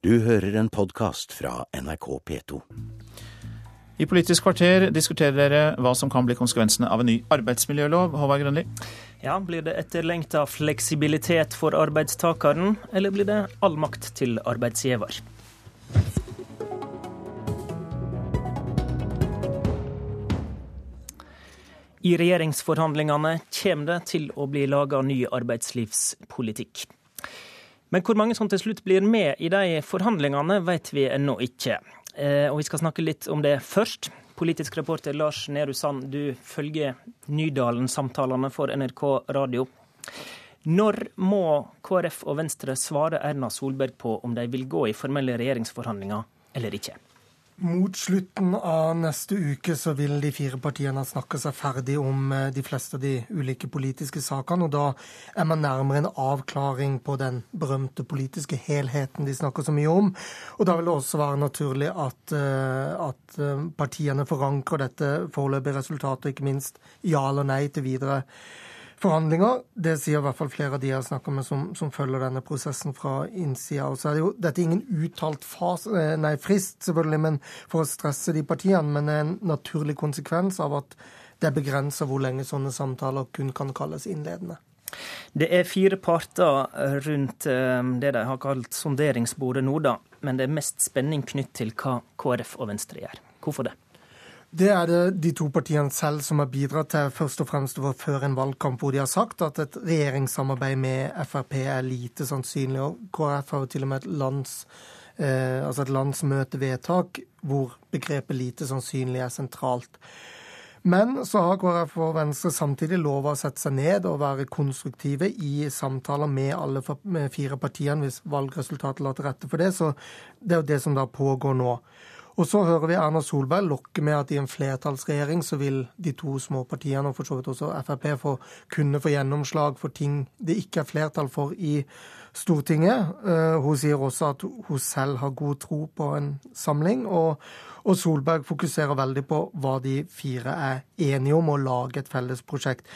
Du hører en podkast fra NRK P2. I Politisk kvarter diskuterer dere hva som kan bli konsekvensene av en ny arbeidsmiljølov. Håvard Grønli? Ja, Blir det etterlengta fleksibilitet for arbeidstakeren, eller blir det all makt til arbeidsgiver? I regjeringsforhandlingene kommer det til å bli laga ny arbeidslivspolitikk. Men hvor mange som til slutt blir med i de forhandlingene, vet vi ennå ikke. Eh, og vi skal snakke litt om det først. Politisk reporter Lars Nehru Sand, du følger Nydalen-samtalene for NRK radio. Når må KrF og Venstre svare Erna Solberg på om de vil gå i formelle regjeringsforhandlinger eller ikke? Mot slutten av neste uke så vil de fire partiene snakke seg ferdig om eh, de fleste av de ulike politiske sakene. og Da er man nærmere en avklaring på den berømte politiske helheten de snakker så mye om. Og Da vil det også være naturlig at, eh, at eh, partiene forankrer dette foreløpige resultatet, ikke minst ja eller nei til videre forhandlinger. Det sier i hvert fall flere av de jeg snakker med som, som følger denne prosessen fra innsida. Og så er det jo, Dette er ingen uttalt fas, eh, nei, frist, selvfølgelig, men for å stresse de partiene. Men det er en naturlig konsekvens av at det er begrensa hvor lenge sånne samtaler kun kan kalles innledende. Det er fire parter rundt eh, det de har kalt sonderingsbordet nå, da. Men det er mest spenning knytt til hva KrF og Venstre gjør. Hvorfor det? Det er det de to partiene selv som har bidratt til, først og fremst å føre en valgkamp hvor de har sagt at et regjeringssamarbeid med Frp er lite sannsynlig. og KrF har jo til og med et, lands, eh, altså et landsmøtevedtak hvor begrepet 'lite sannsynlig' er sentralt. Men så har KrF og Venstre samtidig lova å sette seg ned og være konstruktive i samtaler med alle fire partiene hvis valgresultatet la til rette for det. Så det er jo det som da pågår nå. Og så hører vi Erna Solberg lokke med at i en flertallsregjering så vil de to små partiene, og for så vidt også Frp, få, kunne få gjennomslag for ting det ikke er flertall for i Stortinget. Uh, hun sier også at hun selv har god tro på en samling. Og, og, Solberg fokuserer veldig på hva de fire er enige om, å lage et felles prosjekt.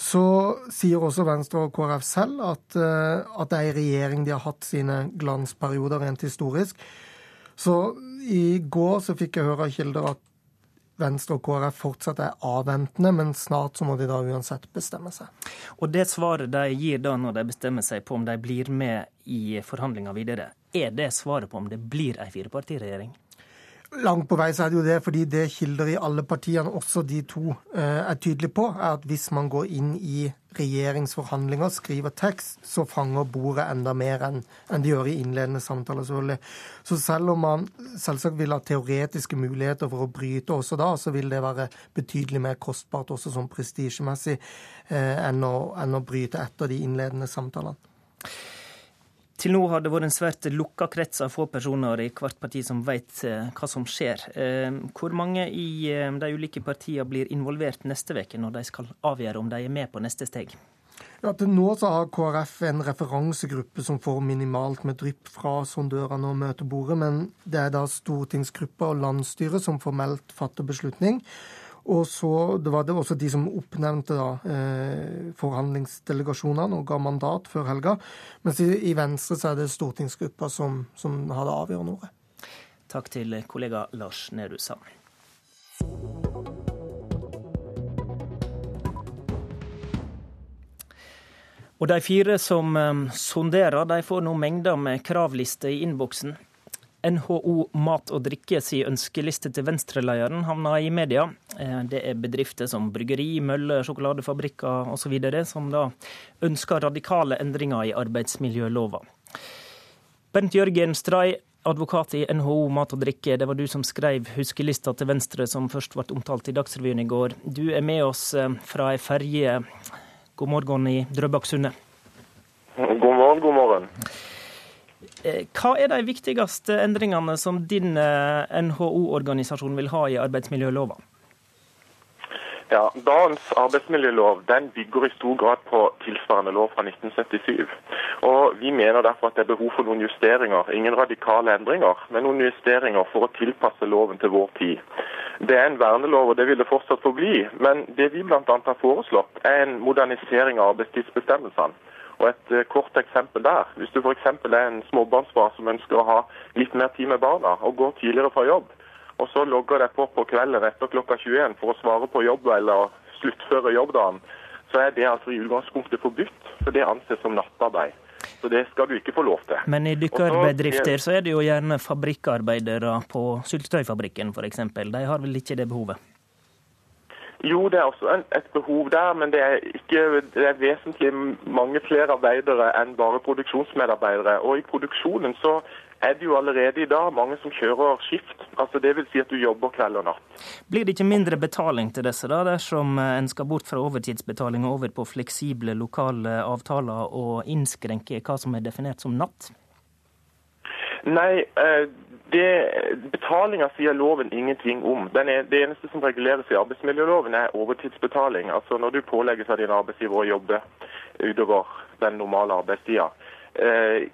Så sier også Venstre og KrF selv at, uh, at det er i regjering de har hatt sine glansperioder rent historisk. Så i går så fikk jeg høre av kilder at Venstre og KrF fortsatt er avventende, men snart så må de da uansett bestemme seg. Og det svaret de gir da når de bestemmer seg på om de blir med i forhandlinger videre, er det svaret på om det blir ei firepartiregjering? Langt på vei så er det jo det, fordi det kilder i alle partiene, også de to, eh, er tydelige på, er at hvis man går inn i regjeringsforhandlinger, skriver tekst, så fanger bordet enda mer enn de gjør i innledende samtaler. selvfølgelig. Så selv om man selvsagt vil ha teoretiske muligheter for å bryte også da, så vil det være betydelig mer kostbart også sånn prestisjemessig eh, enn, enn å bryte etter de innledende samtalene. Til nå har det vært en svært lukka krets av få personer i hvert parti som vet eh, hva som skjer. Eh, hvor mange i eh, de ulike partiene blir involvert neste uke, når de skal avgjøre om de er med på neste steg? Ja, til nå så har KrF en referansegruppe som får minimalt med drypp fra sondørene og møtebordet, men det er da stortingsgruppa og landsstyret som formelt fatter beslutning. Og så det var det også de som oppnevnte da, eh, forhandlingsdelegasjonene og ga mandat før helga. Mens i, i Venstre så er det stortingsgruppa som, som har det avgjørende ordet. Takk til kollega Lars Nehru Sand. Og de fire som um, sonderer, de får nå mengder med kravlister i innboksen. NHO Mat og Drikke si ønskeliste til Venstre-lederen havna i media. Eh, det er bedrifter som bryggeri, møller, sjokoladefabrikker osv. som da ønsker radikale endringer i arbeidsmiljølova. Bernt Jørgen Stray, advokat i NHO Mat og Drikke, det var du som skrev huskelista til Venstre som først ble omtalt i Dagsrevyen i går. Du er med oss eh, fra ei ferje. God morgen i Drøbaksundet. God morgen, god morgen. Eh, hva er de viktigste endringene som din NHO-organisasjon vil ha i arbeidsmiljølova? Ja, Dagens arbeidsmiljølov den bygger i stor grad på tilsvarende lov fra 1977. Og Vi mener derfor at det er behov for noen justeringer. Ingen radikale endringer, men noen justeringer for å tilpasse loven til vår tid. Det er en vernelov, og det vil det fortsatt forbli. Men det vi bl.a. har foreslått, er en modernisering av arbeidstidsbestemmelsene. Og Et eh, kort eksempel der. Hvis du f.eks. er en småbarnsfar som ønsker å ha litt mer tid med barna, og går tidligere fra jobb, og så logger deg på på kvelden etter klokka 21 for å svare på jobb eller sluttføre jobbdagen, så er det altså i utgangspunktet forbudt, for det anses som nattarbeid. Så det skal du ikke få lov til. Men i dykkerbedrifter så er det jo gjerne fabrikkarbeidere på syltetøyfabrikken f.eks. De har vel ikke det behovet? Jo, det er også et behov der, men det er, ikke, det er vesentlig mange flere arbeidere enn bare produksjonsmedarbeidere. Og i produksjonen så er det jo allerede i dag mange som kjører skift. Altså det vil si at du jobber kveld og natt. Blir det ikke mindre betaling til disse da, dersom en skal bort fra overtidsbetaling og over på fleksible lokale avtaler og innskrenke hva som er definert som natt? Nei, eh, Betalinga sier loven ingenting om. Er, det eneste som reguleres i arbeidsmiljøloven er overtidsbetaling. Altså Når du pålegges av din arbeidsgiver å jobbe utover den normale arbeidstida. Eh,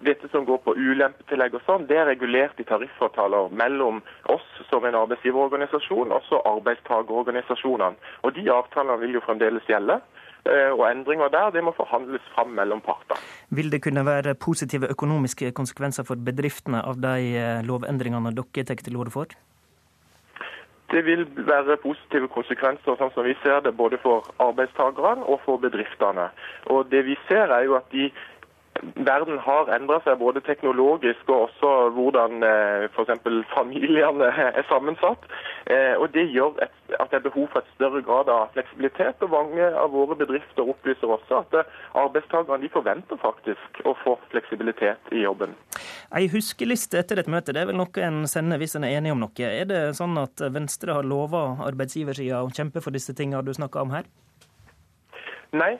dette som går på ulempetillegg og sånn, det er regulert i tariffavtaler mellom oss som en arbeidsgiverorganisasjon og så arbeidstakerorganisasjonene. Og De avtalene vil jo fremdeles gjelde. Eh, og endringer der det må forhandles fram mellom partene. Vil det kunne være positive økonomiske konsekvenser for bedriftene av de eh, lovendringene dere tar til orde for? Det vil være positive konsekvenser sånn som vi ser det, både for arbeidstakerne og for bedriftene. Og det vi ser er jo at de verden har endra seg både teknologisk og også hvordan eh, f.eks. familiene er sammensatt. Eh, og Det gjør at det er behov for et større grad av fleksibilitet. og Mange av våre bedrifter opplyser også at eh, arbeidstakerne forventer faktisk å få fleksibilitet i jobben. Ei huskeliste etter et møte, det er vel noe en sender hvis en er enig om noe. Er det sånn at Venstre har lova arbeidsgiversida å kjempe for disse tingene du snakker om her? Nei,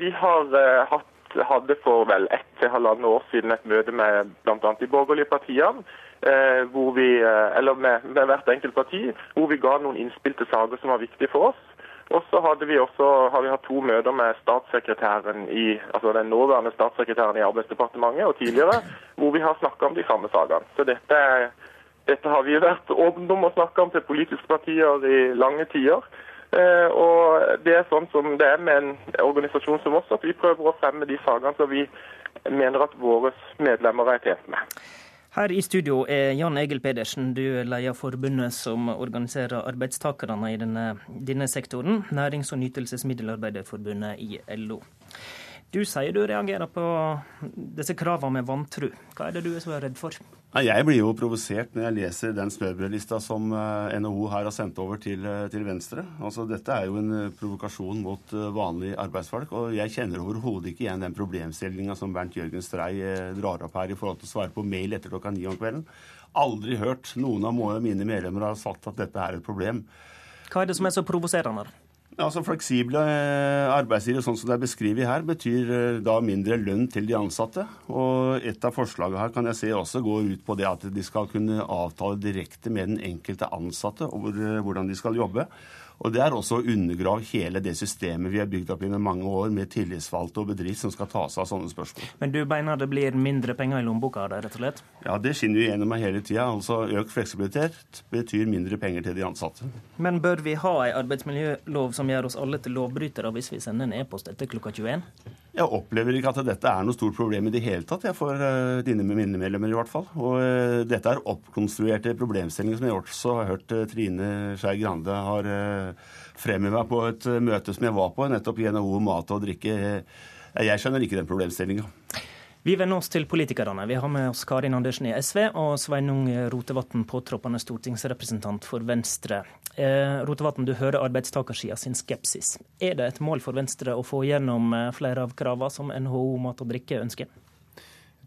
vi har hatt hadde for vel ett til halvannet år siden et møte med bl.a. de borgerlige partiene. Eh, hvor vi, eh, eller med, med, hvert enkelt parti, hvor vi ga noen innspill til saker som var viktige for oss. Og så hadde vi også, har vi hatt to møter med statssekretæren i, altså den nåværende statssekretæren i Arbeidsdepartementet og tidligere, hvor vi har snakka om de samme sakene. Så dette, dette har vi vært åpne om å snakke om til politiske partier i lange tider. Eh, og Det er sånn som det er med en organisasjon som oss, at vi prøver å fremme de fagene som vi mener at våre medlemmer er tjent med. Her i studio er Jan Egil Pedersen, du leder forbundet som organiserer arbeidstakerne i denne, denne sektoren, Nærings- og nytelsesmiddelarbeiderforbundet i LO. Du sier du reagerer på disse kravene med vantro. Hva er det du er så redd for? Jeg blir jo provosert når jeg leser den smørbrødlista som eh, NHO her har sendt over til, eh, til Venstre. Altså, dette er jo en eh, provokasjon mot vanlige arbeidsfolk. Og jeg kjenner overhodet ikke igjen den problemstillinga som Bernt Jørgen Strei drar opp her i forhold til å svare på mail etter klokka ni om kvelden. Aldri hørt noen av mine medlemmer har sagt at dette er et problem. Hva er det som er så provoserende? Altså Fleksible eh, arbeidsgivere sånn som det er beskrevet her, betyr eh, da mindre lønn til de ansatte. Og Et av forslagene her kan jeg se også går ut på det at de skal kunne avtale direkte med den enkelte ansatte over eh, hvordan de skal jobbe. Og Det er også å undergrave hele det systemet vi har bygd opp gjennom mange år med tillitsvalgte og bedrift som skal ta seg av sånne spørsmål. Men du mener det blir mindre penger i lommeboka av det, rett og slett? Ja, det skinner jo gjennom meg hele tida. Altså økt fleksibilitet betyr mindre penger til de ansatte. Men bør vi ha ei arbeidsmiljølov som gjør oss alle til lovbrytere hvis vi sender en e-post etter klokka 21? Jeg opplever ikke at dette er noe stort problem i det hele tatt, jeg for uh, dine mine medlemmer i hvert fall. Og uh, dette er oppkonstruerte problemstillinger som jeg også har hørt uh, Trine Skei Grande har fremheva på et møte som jeg var på, nettopp i NHO mat og drikke. Jeg skjønner ikke den problemstillinga. Vi vender oss til politikerne. Vi har med oss Karin Andersen i SV og Sveinung Rotevatn, påtroppende stortingsrepresentant for Venstre. Eh, Rotevatn, du hører arbeidstakersida sin skepsis. Er det et mål for Venstre å få gjennom eh, flere av kravene som NHO Mat og Drikke ønsker?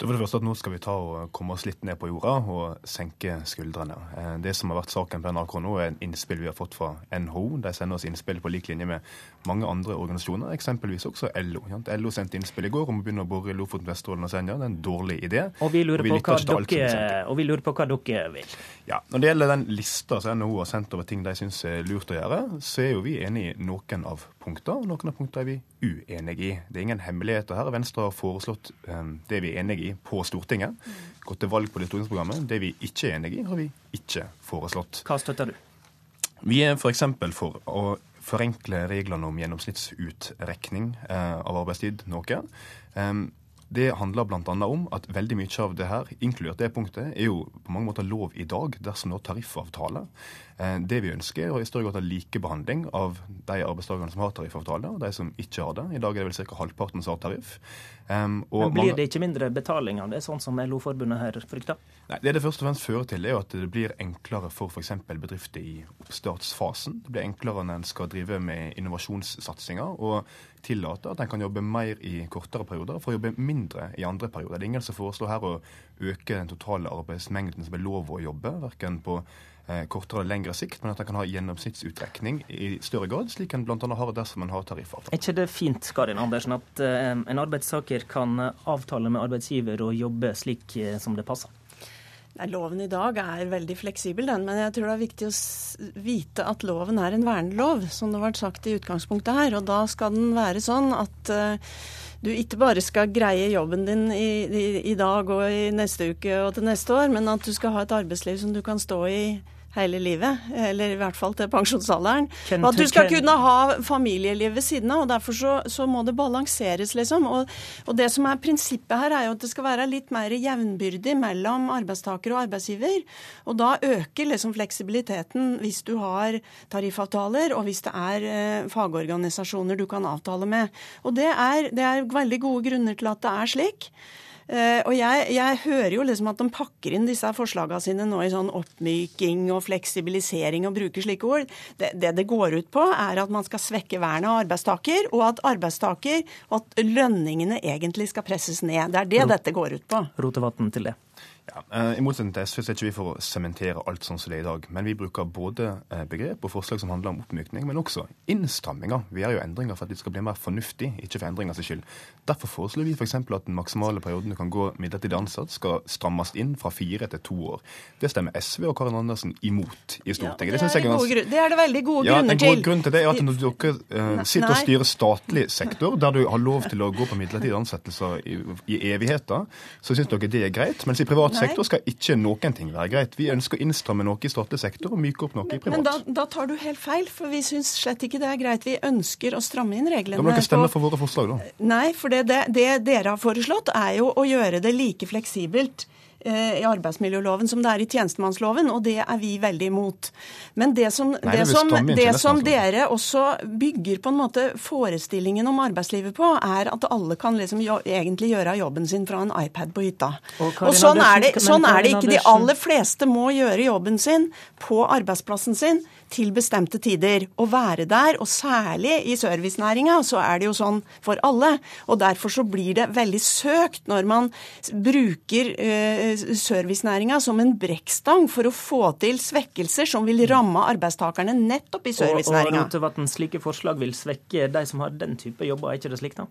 Det var det første at Nå skal vi ta og komme oss litt ned på jorda og senke skuldrene. Eh, det som har vært saken på NRK nå, er en innspill vi har fått fra NHO. De sender oss innspill på lik linje med mange andre organisasjoner, eksempelvis også LO. LO sendte innspill i går om å begynne å bore i Lofoten, Vesterålen og Senja. Det er en dårlig idé. Og vi lurer, og vi på, hva dere, og vi lurer på hva dere vil. Ja, Når det gjelder den lista som NHO har sendt over ting de syns er lurt å gjøre, så er jo vi enig i noen av punkter, og noen av punktene er vi uenige i. Det er ingen hemmeligheter her. Venstre har foreslått um, det vi er enige i på Stortinget. Gått til valg på det stortingsprogrammet. Det vi ikke er enig i, har vi ikke foreslått. Hva støtter du? Vi er f.eks. for å forenkle reglene om gjennomsnittsutrekning av arbeidstid noe. Det handler bl.a. om at veldig mye av det her, inkludert det punktet, er jo på mange måter lov i dag dersom du har tariffavtale. Eh, det vi ønsker, er i større grad likebehandling av de arbeidstakerne som har tariffavtale, og de som ikke har det. I dag er det vel ca. halvparten som har tariff. Um, Men Blir det ikke mindre betaling av det, sånn som LO-forbundet her frykter? Nei, Det det først og fremst fører til, er at det blir enklere for f.eks. bedrifter i oppstartsfasen. Det blir enklere når en skal drive med innovasjonssatsinger, og tillate at en kan jobbe mer i kortere perioder for å jobbe mindre i andre perioder. Det er ingen som foreslår her å øke den totale arbeidsmengden som er lov å jobbe, verken på Eh, kortere eller lengre sikt, men at en kan ha gjennomsnittsuttrekning i større grad, slik en bl.a. har dersom en har tariffavtale. Er ikke det fint Karin Andersen, at eh, en arbeidstaker kan avtale med arbeidsgiver og jobbe slik eh, som det passer? Nei, Loven i dag er veldig fleksibel, den, men jeg tror det er viktig å vite at loven er en vernelov, som det ble sagt i utgangspunktet her. Og da skal den være sånn at uh, du ikke bare skal greie jobben din i, i, i, dag og i neste uke og til neste år, men at du skal ha et arbeidsliv som du kan stå i hele livet, eller i hvert fall til pensjonsalderen. Og at du skal kunne ha familieliv ved siden av. og Derfor så, så må det balanseres, liksom. Og, og, det som er prinsippet her, er jo at det skal være litt mer jevnbyrdig mellom arbeidstaker og arbeidsgiver. Og da øker liksom fleksibiliteten hvis du har tariffavtaler, og hvis det er eh, fagorganisasjoner du kan avtale med. Og det er, det er veldig gode grunner til at det er slik. Uh, og jeg, jeg, hører jo liksom at de pakker inn disse forslagene sine nå i sånn oppmyking og fleksibilisering og bruker slike ord. Det, det, det går ut på, er at man skal svekke vernet av arbeidstaker, og at arbeidstaker og at lønningene egentlig skal presses ned. Det er det Rot dette går ut på. Rotevatn til det. Ja, eh, I motsetning til SV så er ikke vi for å sementere alt sånn som det er i dag. Men vi bruker både eh, begrep og forslag som handler om oppmykning, men også innstramminger. Vi gjør jo endringer for at det skal bli mer fornuftig, ikke for endringers skyld. Derfor foreslår vi f.eks. at den maksimale perioden du kan gå midlertidig ansatt, skal strammes inn fra fire til to år. Det stemmer SV og Karin Andersen imot i Stortinget. Ja, det, det, er gode, det, er det veldig gode ja, grunner til. En god grunn til det er at når dere uh, sitter og styrer statlig sektor, der du har lov til å gå på midlertidige ansettelser i, i evigheter, så syns dere det er greit. mens i privat privat sektor skal ikke noen ting være greit. Vi ønsker å innstramme noe i statlig sektor og myke opp noe i privat. Men da, da tar du helt feil, for vi syns slett ikke det er greit. Vi ønsker å stramme inn reglene. Da må dere stemme for våre forslag, da. Nei, for det, det, det dere har foreslått, er jo å gjøre det like fleksibelt i arbeidsmiljøloven som det er i tjenestemannsloven, og det er vi veldig imot. Men det som, Nei, det som, det som dere også bygger på en måte forestillingen om arbeidslivet på, er at alle kan liksom jo, egentlig gjøre jobben sin fra en iPad på hytta. Og, og sånn, er det, sånn er det ikke. De aller fleste må gjøre jobben sin på arbeidsplassen sin til bestemte tider. Å være der, og særlig i servicenæringa, så er det jo sånn for alle. Og derfor så blir det veldig søkt når man bruker eh, servicenæringa som en brekkstang for å få til svekkelser som vil ramme arbeidstakerne nettopp i servicenæringa. Og, og slike forslag vil svekke de som har den type jobber, er ikke det slik da?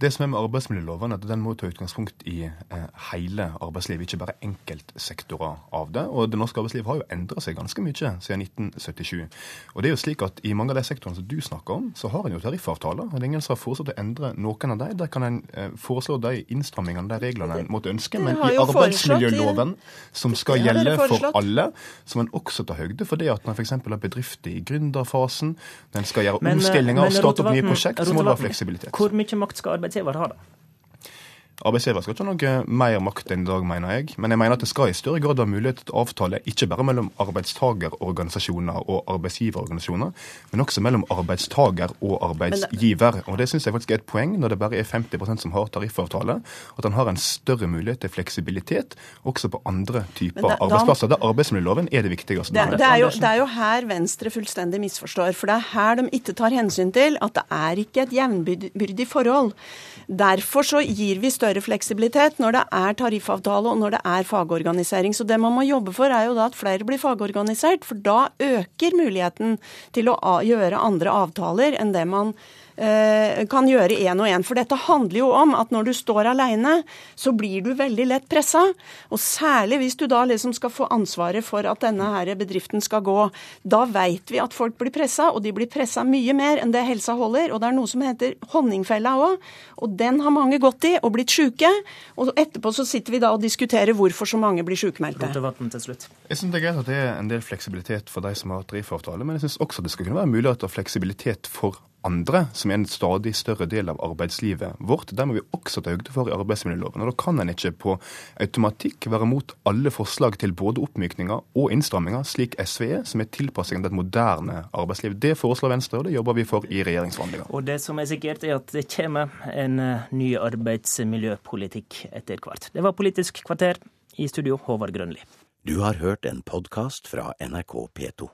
Det som er med arbeidsmiljøloven, er at den må ta utgangspunkt i eh, hele arbeidslivet, ikke bare enkeltsektorer av det. Og det norske arbeidslivet har jo endra seg ganske mye siden 1977. Og det er jo slik at I mange av de sektorene som du snakker om, så har en jo tariffavtaler. og Det er ingen som har foreslått å endre noen av dem. Der kan en eh, foreslå de innstrammingene, de reglene en måtte ønske. Men i arbeidsmiljøloven, som skal gjelde for alle, så må en også ta høyde for det at når f.eks. har bedrifter i gründerfasen, den skal gjøre eh, omstillinger starte opp nye prosjekt, så må det være fleksibilitet. Hvor mye makt skal arbeidsgiver har da? Arbeidsgiver skal ikke ha noe mer makt enn i dag, mener jeg. Men jeg mener at det skal i større grad ha mulighet til å avtale ikke bare mellom arbeidstagerorganisasjoner og arbeidsgiverorganisasjoner, men også mellom arbeidstager og arbeidsgiver. Og Det syns jeg faktisk er et poeng når det bare er 50% som har tariffavtale. At han har en større mulighet til fleksibilitet også på andre typer da, arbeidsplasser. Der arbeidsmiljøloven er det viktigste. Det, det, er jo, det er jo her Venstre fullstendig misforstår. For det er her de ikke tar hensyn til at det er ikke et jevnbyrdig forhold. Derfor så gir vi større fleksibilitet når det er tariffavtale og når det er fagorganisering. Så det man må jobbe for, er jo da at flere blir fagorganisert. For da øker muligheten til å gjøre andre avtaler enn det man eh, kan gjøre én og én. For dette handler jo om at når du står aleine, så blir du veldig lett pressa. Og særlig hvis du da liksom skal få ansvaret for at denne her bedriften skal gå. Da veit vi at folk blir pressa, og de blir pressa mye mer enn det helsa holder. Og det er noe som heter honningfella òg, og den har mange gått i og blitt sjuke. Og etterpå så sitter vi da og diskuterer hvorfor så mange blir sjukmeldte. Jeg synes det er greit at det er en del fleksibilitet for de som har tariffavtale, men jeg syns også det skal kunne være mulighet til fleksibilitet for andre, som er en stadig større del av arbeidslivet vårt. Der må vi også ta høyde for i arbeidsmiljøloven. Og Da kan en ikke på automatikk være mot alle forslag til både oppmykninger og innstramminger, slik SV er, som er tilpassingen til et moderne arbeidsliv. Det foreslår Venstre, og det jobber vi for i regjeringsforhandlinger. Og det som er sikkert, er at det kommer en eh, ny arbeidsmiljøpolitikk etter hvert. Det var Politisk kvarter. I studio, Håvard Grønli. Du har hørt en podkast fra NRK P2.